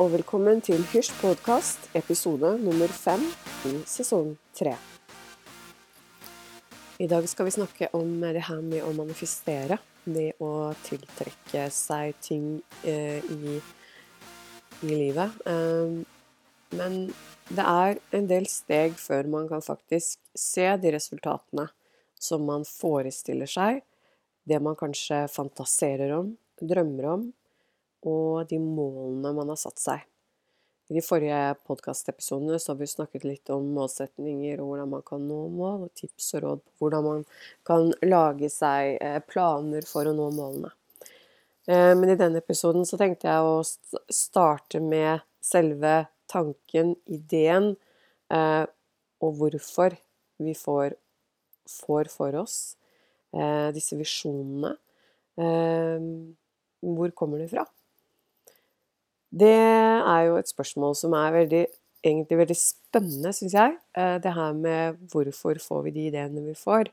Og velkommen til Hysj podkast, episode nummer fem i sesong tre. I dag skal vi snakke om det her med å manifestere. Det å tiltrekke seg ting eh, i, i, livet. Eh, men det er en del steg før man kan faktisk se de resultatene som man forestiller seg, det man kanskje fantaserer om, drømmer om, og de målene man har satt seg. I de forrige podkastepisodene har vi snakket litt om målsetninger og hvordan man kan nå mål, og tips og råd på hvordan man kan lage seg eh, planer for å nå målene. Eh, men i denne episoden så tenkte jeg å starte med selve tanken, ideen, eh, og hvorfor vi får, får for oss disse visjonene. Hvor kommer de fra? Det er jo et spørsmål som er veldig, egentlig veldig spennende, syns jeg. Eh, det her med hvorfor får vi de ideene vi får,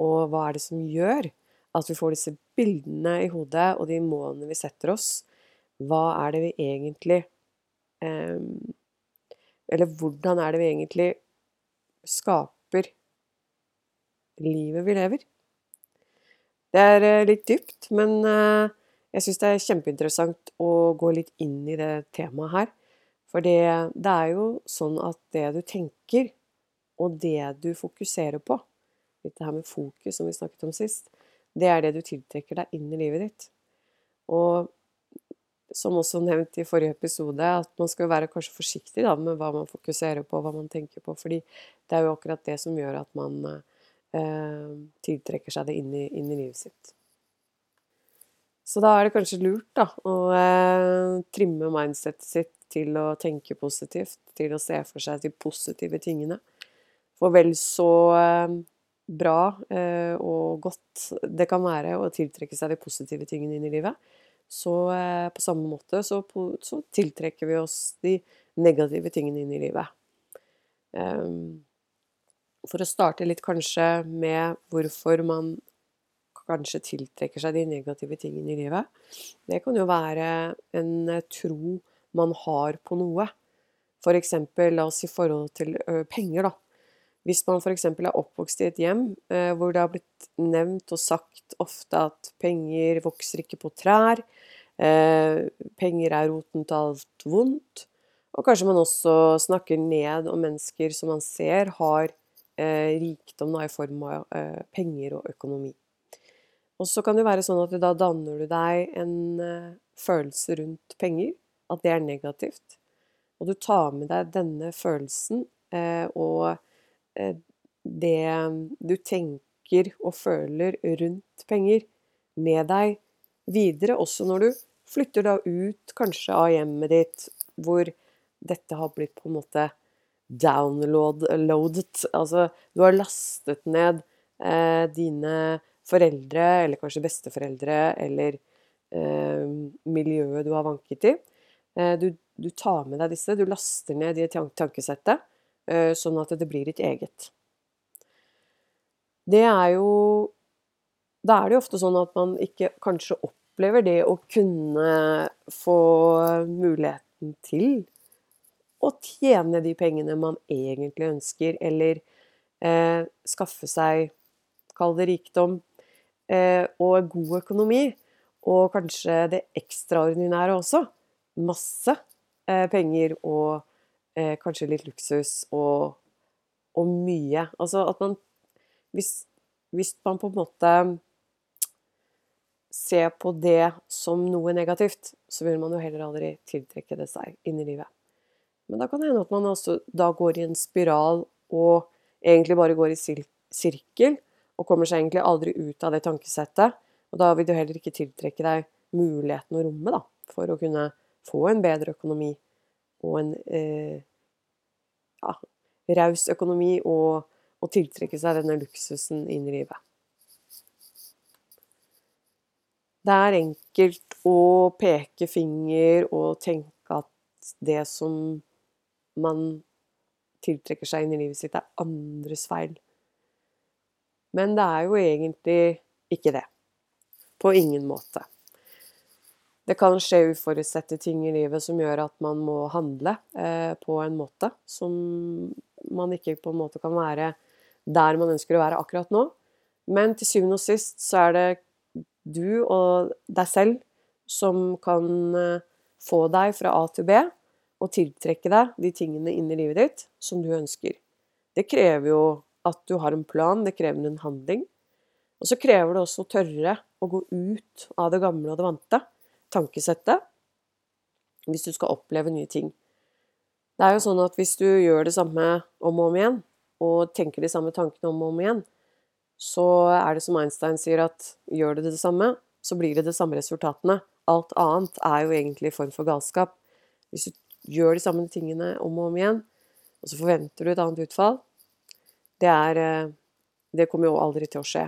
og hva er det som gjør at vi får disse bildene i hodet og de målene vi setter oss. Hva er det vi egentlig eh, Eller hvordan er det vi egentlig skaper livet vi lever? Det er eh, litt dypt, men jeg syns det er kjempeinteressant å gå litt inn i det temaet her. For det, det, er jo sånn at det du tenker, og det du fokuserer på Litt det her med fokus som vi snakket om sist. Det er det du tiltrekker deg inn i livet ditt. Og som også nevnt i forrige episode, at man skal være kanskje forsiktig da, med hva man fokuserer på, hva man tenker på. Fordi det er jo akkurat det som gjør at man eh, tiltrekker seg det inn i, inn i livet sitt. Så da er det kanskje lurt da, å eh, trimme mindsetet sitt til å tenke positivt, til å se for seg de positive tingene. For vel så eh, bra eh, og godt det kan være å tiltrekke seg de positive tingene inn i livet, så eh, på samme måte så, så, tiltrekker vi oss de negative tingene inn i livet. Um, for å starte litt kanskje med hvorfor man kanskje tiltrekker seg de negative tingene i livet. Det kan jo være en eh, tro man har på noe. F.eks. la oss si forhold til penger, da. Hvis man f.eks. er oppvokst i et hjem hvor det har blitt nevnt og sagt ofte at penger vokser ikke på trær, penger er roten til alt vondt, og kanskje man også snakker ned om mennesker som man ser har rikdom i form av penger og økonomi. Og så kan det være sånn at da danner du deg en uh, følelse rundt penger, at det er negativt. Og du tar med deg denne følelsen uh, og uh, det du tenker og føler rundt penger, med deg videre, også når du flytter da ut kanskje av hjemmet ditt, hvor dette har blitt på en måte downloadet. Altså, du har lastet ned dine foreldre, eller kanskje besteforeldre, eller eh, miljøet du har vanket i. Eh, du, du, tar med deg disse, du laster ned i tankesettet, eh, sånn at det blir ditt eget. Det er jo Da er det jo ofte sånn at man ikke kanskje opplever det å kunne få muligheten til å tjene de pengene man egentlig ønsker, eller eh, skaffe seg Kall det rikdom, og god økonomi, og kanskje det ekstraordinære også. Masse eh, penger og eh, kanskje litt luksus og, og mye. Altså at man hvis, hvis man på en måte ser på det som noe negativt, så vil man jo heller aldri tiltrekke det seg inn i livet. Men da kan det hende at man også da går i en spiral og egentlig bare går i sirkel, og kommer seg egentlig aldri ut av det tankesettet. Og da vil du heller ikke tiltrekke deg muligheten og rommet da, for å kunne få en bedre økonomi og en eh, ja, raus økonomi og, og, tiltrekke seg denne luksusen inn i livet. Det er enkelt å peke finger og tenke at det som man tiltrekker seg inn i livet sitt, er andres feil. Men det er jo egentlig ikke det. På ingen måte. Det kan skje uforutsette ting i livet som gjør at man må handle eh, på en måte som man ikke på en måte kan være der man ønsker å være akkurat nå. Men til syvende og sist så er det du og deg selv som kan eh, få deg fra A til B og tiltrekke deg de tingene inn i livet ditt som du ønsker. Det krever jo at du har en plan, det krever en handling. Og så krever det også å tørre å gå ut av det gamle og det vante tankesettet hvis du skal oppleve nye ting. Det er jo sånn at hvis du gjør det samme om og om igjen, og tenker de samme tankene om og om igjen, så er det som Einstein sier at gjør du det samme, så blir det de samme resultatene. Alt annet er jo egentlig en form for galskap. Hvis du gjør de samme tingene om og om igjen, og så forventer du et annet utfall, det er eh, Det kommer jo aldri til å skje.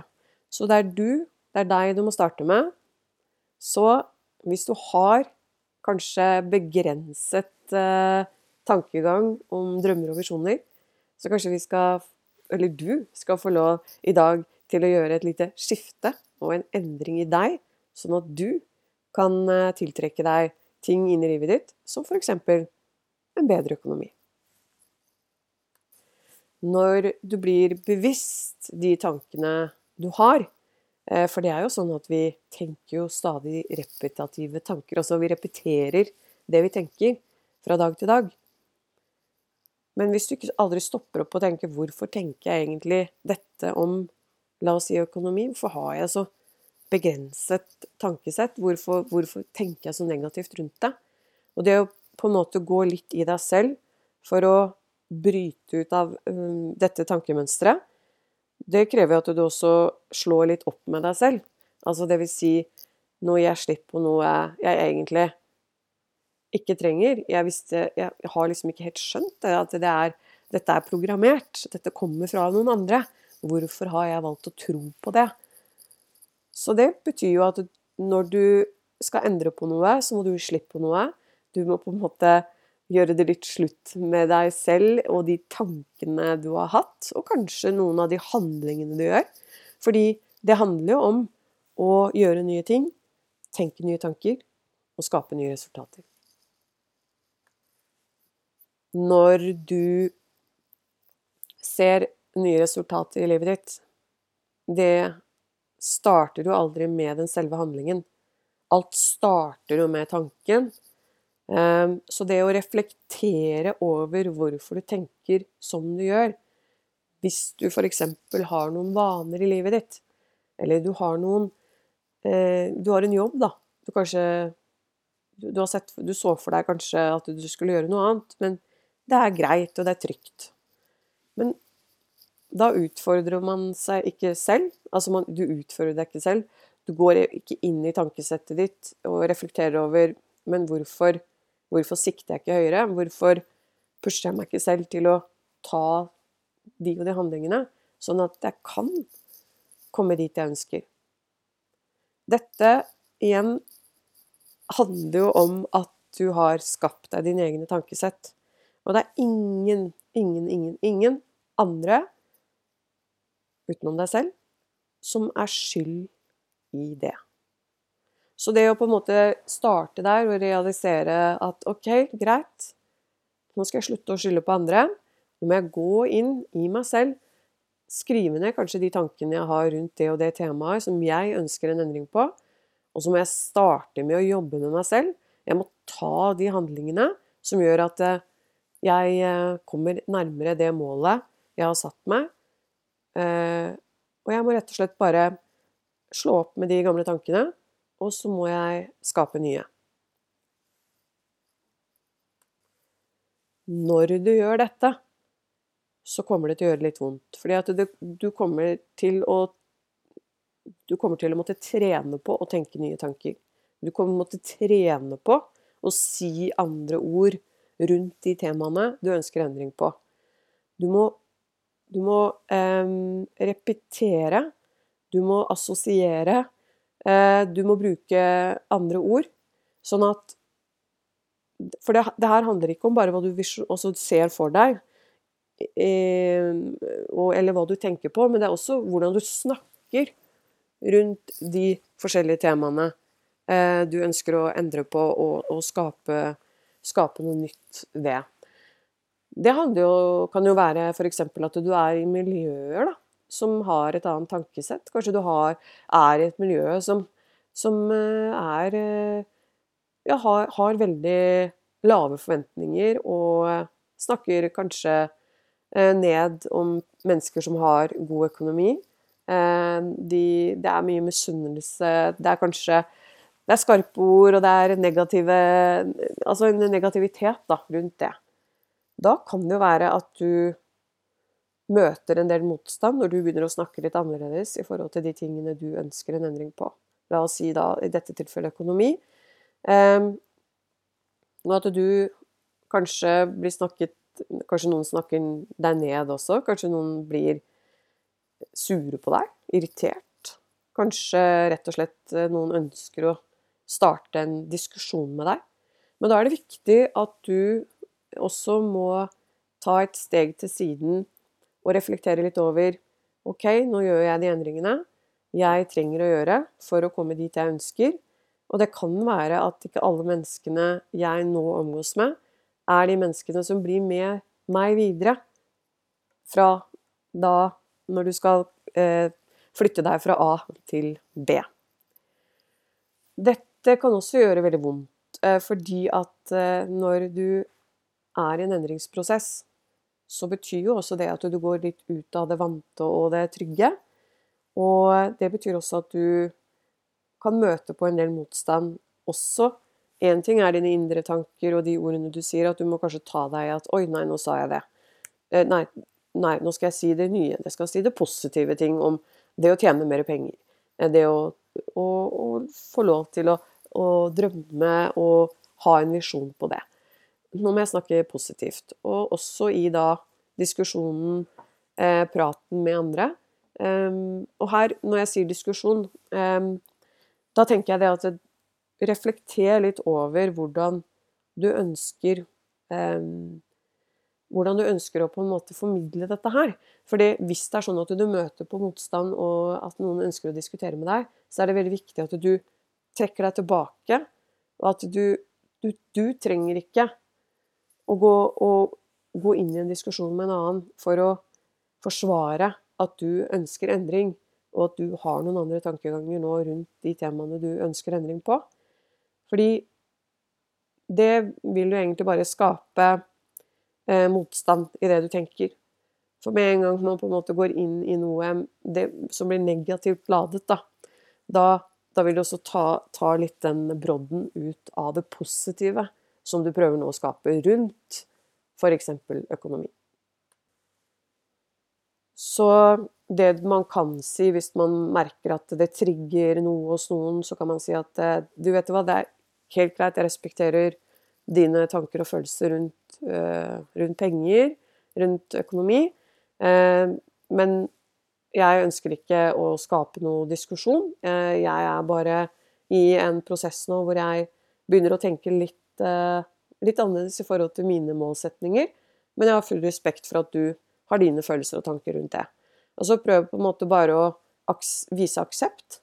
Så det er du, det er deg du må starte med. Så hvis du har kanskje begrenset eh, tankegang om drømmer og visjoner, så kanskje vi skal, eller du, skal få lov i dag til å gjøre et lite skifte og en endring i deg, sånn at du kan eh, tiltrekke deg ting inn i livet ditt, som f.eks. en bedre økonomi. Når du blir bevisst de tankene du har, Eh, for det er jo sånn at vi tenker jo stadig repetitive tanker. Altså vi repeterer det vi tenker fra dag til dag. Men hvis du ikke aldri stopper opp og tenker 'hvorfor tenker jeg egentlig dette om la oss si økonomi'? Hvorfor har jeg så begrenset tankesett? Hvorfor, hvorfor tenker jeg så negativt rundt det? Og det å på en måte gå litt i deg selv for å bryte ut av um, dette tankemønsteret, det krever at du også slår litt opp med deg selv. Altså det vil si når jeg slipper på noe jeg egentlig ikke trenger. Jeg, visste, jeg har liksom ikke helt skjønt det, at det er, dette er programmert. Dette kommer fra noen andre. Hvorfor har jeg valgt å tro på det? Så det betyr jo at når du skal endre på noe, så må du slippe på noe. Du må på en måte gjøre det litt slutt med deg selv og de tankene du har hatt, og kanskje noen av de handlingene du gjør. Fordi det handler jo om å gjøre nye ting, tenke nye tanker og skape nye resultater. Når du ser nye resultater i livet ditt, det starter jo aldri med den selve handlingen. Alt starter jo med tanken, så det å reflektere over hvorfor du tenker som du gjør Hvis du f.eks. har noen vaner i livet ditt, eller du har noen eh, Du har en jobb, da. Du kanskje du, sett, du så for deg kanskje at du skulle gjøre noe annet, men det er greit, og det er trygt. Men da utfordrer man seg ikke selv. Altså, man, du utfordrer deg ikke selv. Du går ikke inn i tankesettet ditt og reflekterer over Men hvorfor Hvorfor sikter jeg ikke høyere? Hvorfor pusher jeg meg ikke selv til å ta de og de handlingene, sånn at jeg kan komme dit jeg ønsker? Dette igjen handler jo om at du har skapt deg dine egne tankesett. Og det er ingen, ingen, ingen, ingen andre utenom deg selv som er skyld i det. Så det å på en måte starte der og realisere at ok, greit, nå skal jeg slutte å skylde på andre. Nå må jeg gå inn i meg selv, skrive ned kanskje de tankene jeg har rundt det og det temaet som jeg ønsker en endring på. Og så må jeg starte med å jobbe med meg selv. Jeg må ta de handlingene som gjør at eh, jeg eh, kommer nærmere det målet jeg har satt meg. Eh, og jeg må rett og slett bare slå opp med de gamle tankene og så må jeg skape nye. Når du gjør dette, så kommer det til å gjøre litt vondt. Fordi at det, du kommer til å Du kommer til å måtte trene på å tenke nye tanker. Du kommer til å måtte trene på å si andre ord rundt de temaene du ønsker endring på. Du må, du må eh, repetere, du må assosiere, du må bruke andre ord, sånn at For det, det her handler ikke om bare hva du ser for deg, eh, eller hva du tenker på, men det er også hvordan du snakker rundt de forskjellige temaene eh, du ønsker å endre på og, og skape, skape, noe nytt ved. Det jo, kan jo være f.eks. at du er i miljøer da, som har et annet tankesett. Kanskje du har, er i et miljø som, som er ja, har, har veldig lave forventninger og snakker kanskje eh, ned om mennesker som har god økonomi. Eh, de, det er mye misunnelse. Det er kanskje det er skarpe ord, og det er negative Altså en negativitet da, rundt det. Da kan det jo være at du møter en del motstand når du begynner å snakke litt annerledes i forhold til de tingene du ønsker en endring på. La oss si da i dette tilfellet økonomi. Um, at du kanskje blir snakket Kanskje noen snakker deg ned også. Kanskje noen blir sure på deg. Irritert. Kanskje rett og slett eh, noen ønsker å starte en diskusjon med deg. Men da er det viktig at du også må ta et steg til siden og reflektere litt over OK, nå gjør jeg de endringene jeg trenger å gjøre for å komme dit jeg ønsker. Og det kan være at ikke alle menneskene jeg nå omgås med, er de menneskene som blir med meg videre fra da når du skal eh, flytte deg fra A til B. Dette kan også gjøre veldig vondt, eh, fordi at eh, når du er i en endringsprosess, så betyr jo også det at du går litt ut av det vante og det trygge. Og det betyr også at du kan møte på en del motstand også. Én ting er dine indre tanker og de ordene du sier, at du må kanskje ta deg i at 'oi, nei, nå sa jeg det'. Eh, nei, nei, nå skal jeg si det nye. Jeg skal si det positive ting om det å tjene mer penger. Eh, det å, å, å få lov til å, å, drømme og ha en visjon på det. Nå må jeg snakke positivt. Og også i da diskusjonen, eh, praten med andre. Um, og her, når jeg sier diskusjon um, da tenker jeg det at Reflekter litt over hvordan du ønsker um, hvordan du ønsker å på en måte formidle dette her. Fordi hvis det er sånn at du møter på motstand, og at noen ønsker å diskutere med deg, så er det veldig viktig at du trekker deg tilbake, og at du, du, du trenger ikke å gå, å gå, inn i en diskusjon med en annen for å forsvare at du ønsker endring og at du har noen andre tankeganger nå rundt de temaene du ønsker endring på. Fordi det vil jo egentlig bare skape eh, motstand i det du tenker. For med en gang man på en måte går inn i noe det, som blir negativt ladet, da, da, da vil det også ta, ta, litt den brodden ut av det positive som du prøver nå å skape rundt f.eks. økonomi. Så det man kan si hvis man merker at det trigger noe hos noen, så kan man si at eh, du vet hva, det er helt greit, jeg respekterer dine tanker og følelser rundt, uh, rundt penger, rundt økonomi, uh, men jeg ønsker ikke å skape noe diskusjon. Jeg er bare i en prosess nå hvor jeg begynner å tenke litt, litt annerledes i forhold til mine målsetninger, men jeg har full respekt for at du har dine følelser og tanker rundt det. Og så prøv på en måte bare å vise aksept,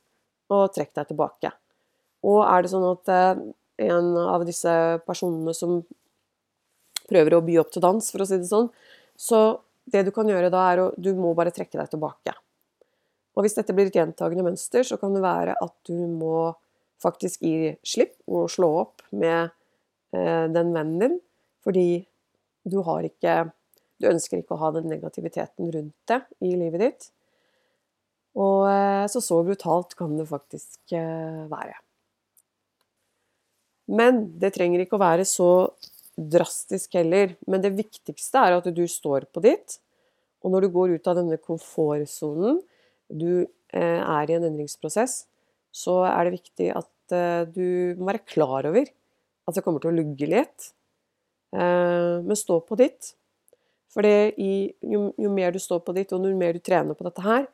og trekk deg tilbake. Og er det sånn at eh, en av disse personene som prøver å by opp til dans, for å si det sånn, så det du kan gjøre da, er å Du må bare trekke deg tilbake. Og hvis dette blir et gjentagende mønster, så kan det være at du må faktisk gi slipp og slå opp med eh, den vennen din, fordi du har ikke du ønsker ikke å ha den negativiteten rundt deg i livet ditt. Og eh, så så brutalt kan det faktisk eh, være. Men det trenger ikke å være så drastisk heller. Men det viktigste er at du står på ditt. Og når du går ut av denne komfortsonen, du eh, er i en endringsprosess, så er det viktig at du må være klar over at det kommer til å lugge litt. Men stå på ditt. For jo, jo, mer du står på ditt, og jo mer du trener på dette her,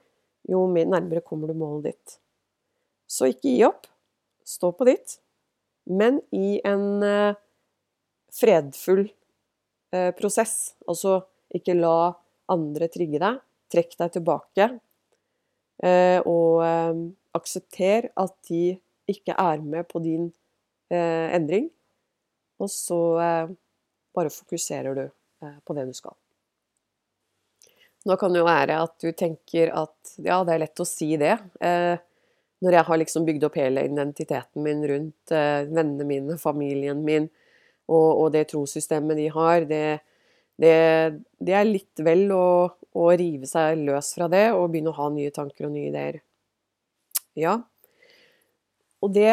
jo mer nærmere kommer du målet ditt. Så ikke gi opp. Stå på ditt. Men i en eh, fredfull eh, prosess. Altså ikke la andre trigge deg. Trekk deg tilbake. Eh, og eh, aksepter at de ikke er med på din eh, endring. Og så eh, bare fokuserer du eh, på det du skal. Nå kan det jo være at du tenker at ja, det er lett å si det. Eh, når jeg har liksom bygd opp hele identiteten min rundt vennene mine, familien min og, og det trossystemet de har, det, det, det er litt vel å, å, rive seg løs fra det og begynne å ha nye tanker og nye ideer. Ja. Og det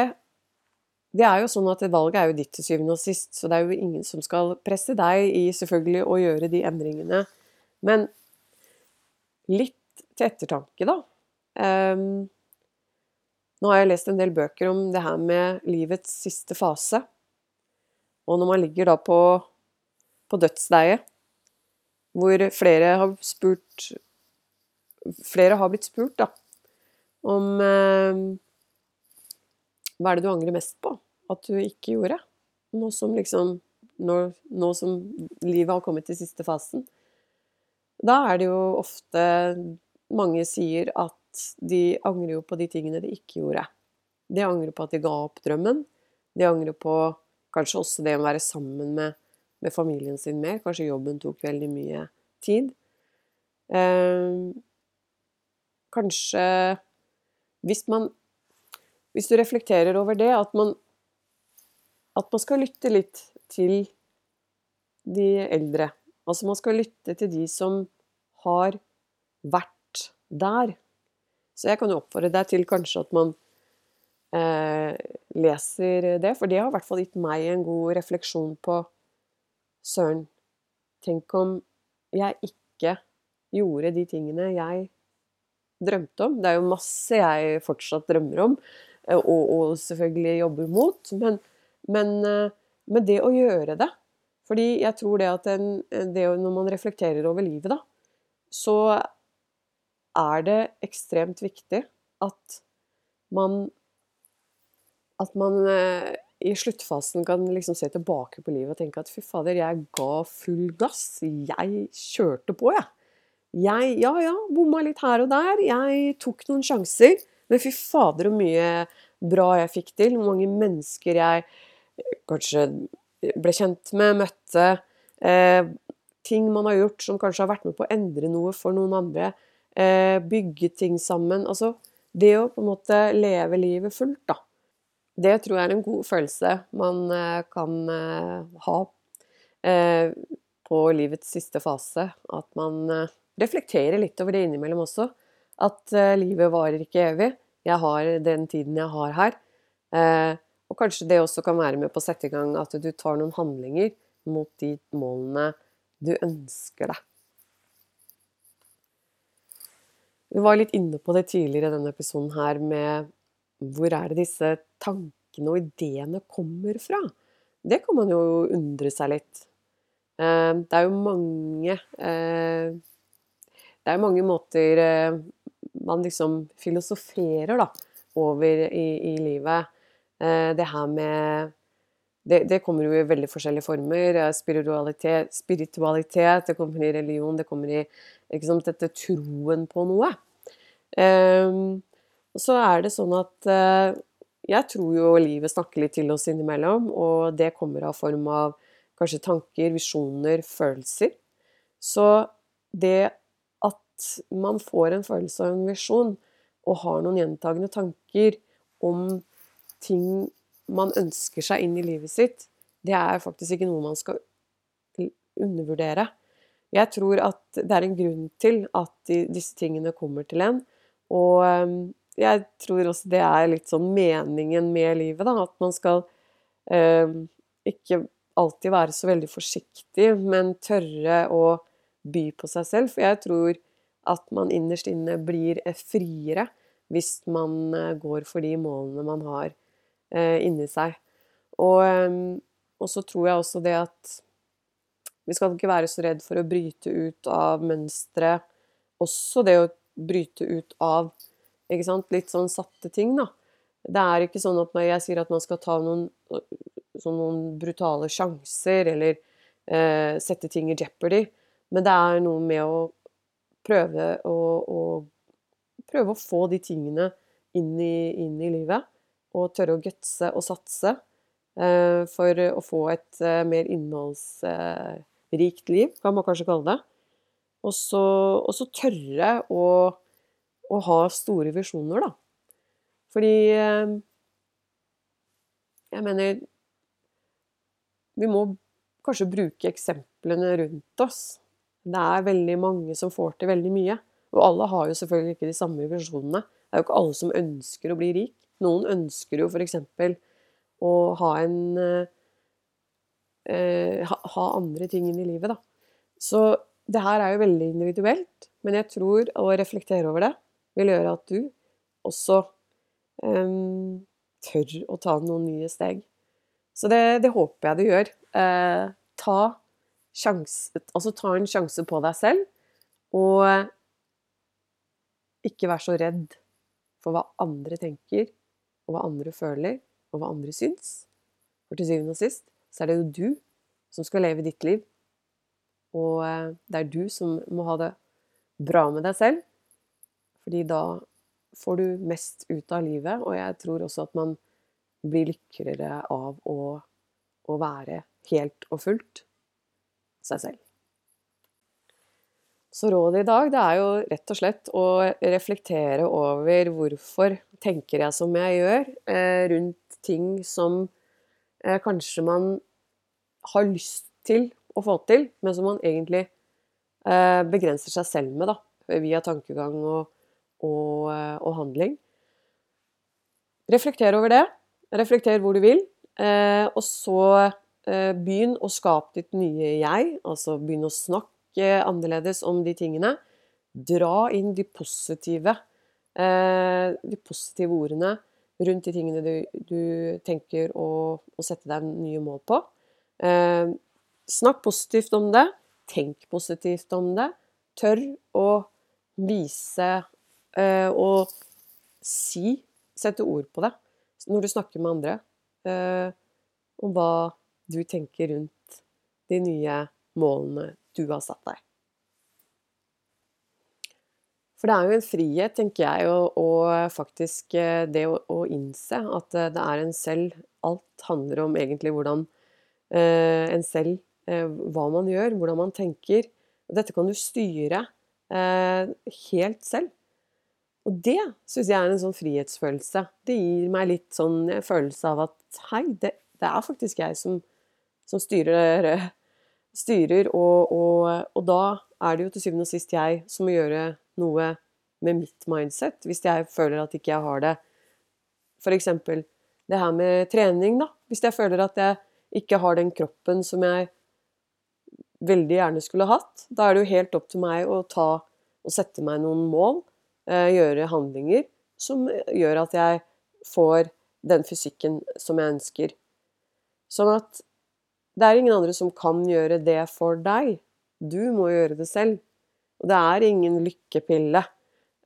det er jo sånn at valget er jo ditt til syvende og sist, så det er jo ingen som skal presse deg i selvfølgelig å gjøre de endringene. Men litt til ettertanke, da. Um, nå har jeg lest en del bøker om det her med livets siste fase. Og når man ligger da på, på dødsleiet, hvor flere har spurt Flere har blitt spurt, da, om eh, hva er det du angrer mest på at du ikke gjorde? Nå som liksom nå, nå som livet har kommet til siste fasen. Da er det jo ofte mange sier at de angrer jo på de tingene de ikke gjorde. De angrer på at de ga opp drømmen. De angrer på kanskje også det å være sammen med, med familien sin mer. Kanskje jobben tok veldig mye tid. Eh, kanskje hvis man Hvis du reflekterer over det, at man, at man skal lytte litt til de eldre. Altså man skal lytte til de som har vært der. Så jeg kan jo oppfordre deg til kanskje at man eh, leser det, for det har i hvert fall gitt meg en god refleksjon på Søren, tenk om jeg ikke gjorde de tingene jeg drømte om. Det er jo masse jeg fortsatt drømmer om, eh, og, og selvfølgelig jobber mot, men, men, eh, men, det å gjøre det Fordi jeg tror det at en, det når man reflekterer over livet, da, så er det ekstremt viktig at man At man eh, i sluttfasen kan liksom se tilbake på livet og tenke at fy fader, jeg ga full gass. Jeg kjørte på, jeg. Jeg, ja ja, bomma litt her og der. Jeg tok noen sjanser. Men fy fader, hvor mye bra jeg fikk til. Hvor mange mennesker jeg kanskje ble kjent med, møtte. Eh, ting man har gjort som kanskje har vært med på å endre noe for noen andre. Eh, bygge ting sammen. Altså det å på en måte leve livet fullt, da. Det tror jeg er en god følelse man eh, kan eh, ha på livets siste fase. At man reflekterer litt over det innimellom også. At livet varer ikke evig. Jeg har den tiden jeg har her. Og kanskje det også kan være med på å sette i gang at du tar noen handlinger mot de målene du ønsker deg. Vi var litt inne på det tidligere i denne episoden her med hvor er det disse tankene og ideene kommer fra? Det kan man jo undre seg litt. Eh, det er jo mange eh, Det er mange måter eh, man liksom filosoferer da, over i, i livet. Det her med det, det, kommer jo i veldig forskjellige former. Spiritualitet, spiritualitet, det kommer i religion, det kommer i sant, dette troen på noe. Um, og så er det sånn at uh, jeg tror jo livet snakker litt til oss innimellom, og det kommer av form av kanskje tanker, visjoner, følelser. Så det at man får en følelse og en visjon, og har noen gjentagende tanker om ting man ønsker seg inn i livet sitt, det er faktisk ikke noe man skal undervurdere. Jeg tror at det er en grunn til at disse tingene kommer til en. Og ehm, jeg tror også det er litt sånn meningen med livet, da. At man skal eh, ikke alltid være så veldig forsiktig, men tørre å by på seg selv. For jeg tror at man innerst inne blir friere hvis man eh, går for de målene man har eh, inni seg. Og, ehm, og, så tror jeg også det at vi skal ikke være så redd for å bryte ut av mønstre. Også det å bryte ut av litt sånn satte ting, da. Det er ikke sånn at jeg sier at man skal ta noen, sånn noen brutale sjanser, eller eh, sette ting i jeopardy, men det er noe med å prøve å, å prøve å få de tingene inn i, inn i livet og tørre å gutse og satse eh, for å få et eh, mer innholdsrikt liv, kan man kanskje kalle det. Og så, tørre å, å, ha store visjoner, da. Fordi eh, Jeg mener Vi må kanskje bruke eksemplene rundt oss. Det er veldig mange som får til veldig mye. Og alle har jo selvfølgelig ikke de samme visjonene. Det er jo ikke alle som ønsker å bli rik. Noen ønsker jo f.eks. å ha en eh, ha, ha, andre ting inn i livet, da. Så det her er jo veldig individuelt, men jeg tror å reflektere over det vil gjøre at du også eh, tør å ta noen nye steg. Så det, det håper jeg du gjør. Eh, ta, sjanse, altså ta en sjanse på deg selv, og ikke vær så redd for hva andre tenker, og hva andre føler, og hva andre syns. For til syvende og sist så er det jo du som skal leve ditt liv. Og eh, det er du som må ha det bra med deg selv. Fordi da får du mest ut av livet, og jeg tror også at man blir lykkeligere av å, å være helt og fullt seg selv. Så rådet i dag det er jo rett og slett å reflektere over hvorfor tenker jeg som jeg gjør, eh, rundt ting som eh, kanskje man har lyst til å få til, men som man egentlig eh, begrenser seg selv med, da, via tankegang og, og, og handling. Reflekter over det. Reflekter hvor du vil. og så begynn å skape ditt nye jeg. Altså begynn å snakke tenke annerledes om de tingene. Dra inn de positive, eh, de positive ordene rundt de tingene du, du tenker å, å, sette deg nye mål på. Eh, snakk positivt om det. Tenk positivt om det. Tør å vise eh, og si, sette ord på det når du snakker med andre, om hva du tenker rundt de nye målene du har satt deg. For det er jo en frihet, tenker jeg, og, faktisk eh, det å, innse at eh, det er en selv Alt handler om egentlig hvordan eh, en selv Hva man gjør, hvordan man tenker. Dette kan du styre helt selv. Og det syns jeg er en sånn frihetsfølelse. Det gir meg litt sånn følelse av at hei, det, det er faktisk jeg som, som styrer styrer, og, og, og, da er det jo til syvende og sist jeg som må gjøre noe med mitt mindset, hvis jeg føler at ikke jeg har det. For eksempel det her med trening, da. Hvis jeg føler at jeg ikke har den kroppen som jeg veldig gjerne skulle hatt, da er det jo helt opp til meg å ta og sette meg noen mål, eh, gjøre handlinger som gjør at jeg får den fysikken som jeg ønsker. Sånn at det er ingen andre som kan gjøre det for deg. Du må gjøre det selv. Og det er ingen lykkepille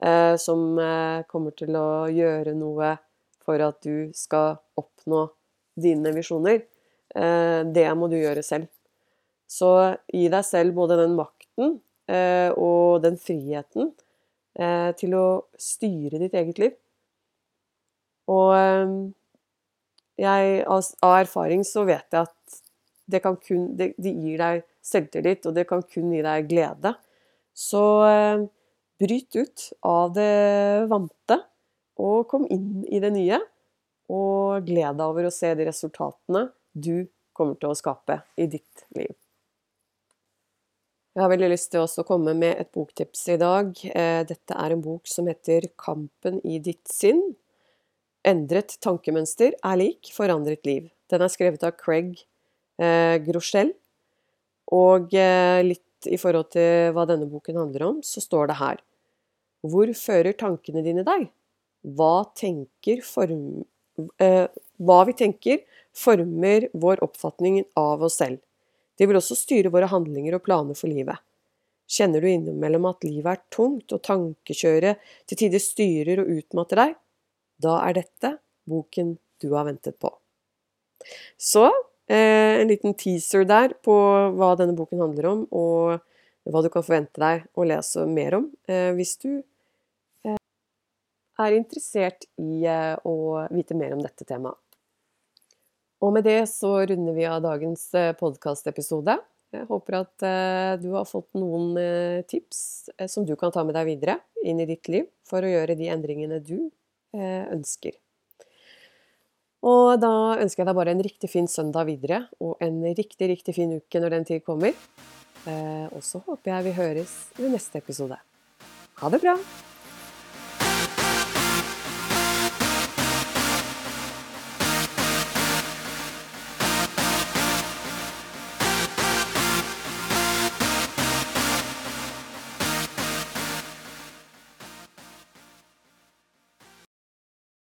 eh, som eh, kommer til å gjøre noe for at du skal oppnå dine visjoner. Eh, det må du gjøre selv. Så gi deg selv både den makten eh, og den friheten eh, til å styre ditt eget liv. Og eh, jeg, av erfaring så vet jeg at det, kun, det, det gir deg selvtillit, og det kan kun gi deg glede. Så eh, bryt ut av det vante, og kom inn i det nye. Og gled deg over å se de resultatene du kommer til å skape i ditt liv. Jeg har veldig lyst til å komme med et boktips i dag. Eh, dette er en bok som heter 'Kampen i ditt sinn'. Endret tankemønster er lik forandret liv. Den er skrevet av Craig eh, Groschel. Og eh, litt i forhold til hva denne boken handler om, så står det her Hvor fører tankene dine deg? Hva, form, eh, hva vi tenker, former vår oppfatning av oss selv. Det vil også styre våre handlinger og planer for livet. Kjenner du innimellom at livet er tungt og tankekjøret til tider styrer og utmatter deg? Da er dette boken du har ventet på. Så en liten teaser der på hva denne boken handler om, og hva du kan forvente deg å lese mer om eh, hvis du eh, er interessert i å vite mer om dette temaet. Og med det så runder vi av dagens podkastepisode. Jeg håper at du har fått noen tips som du kan ta med deg videre inn i ditt liv for å gjøre de endringene du ønsker. Og da ønsker jeg deg bare en riktig fin søndag videre, og en riktig, riktig fin uke når den tid kommer. Og så håper jeg vi høres i neste episode. Ha det bra!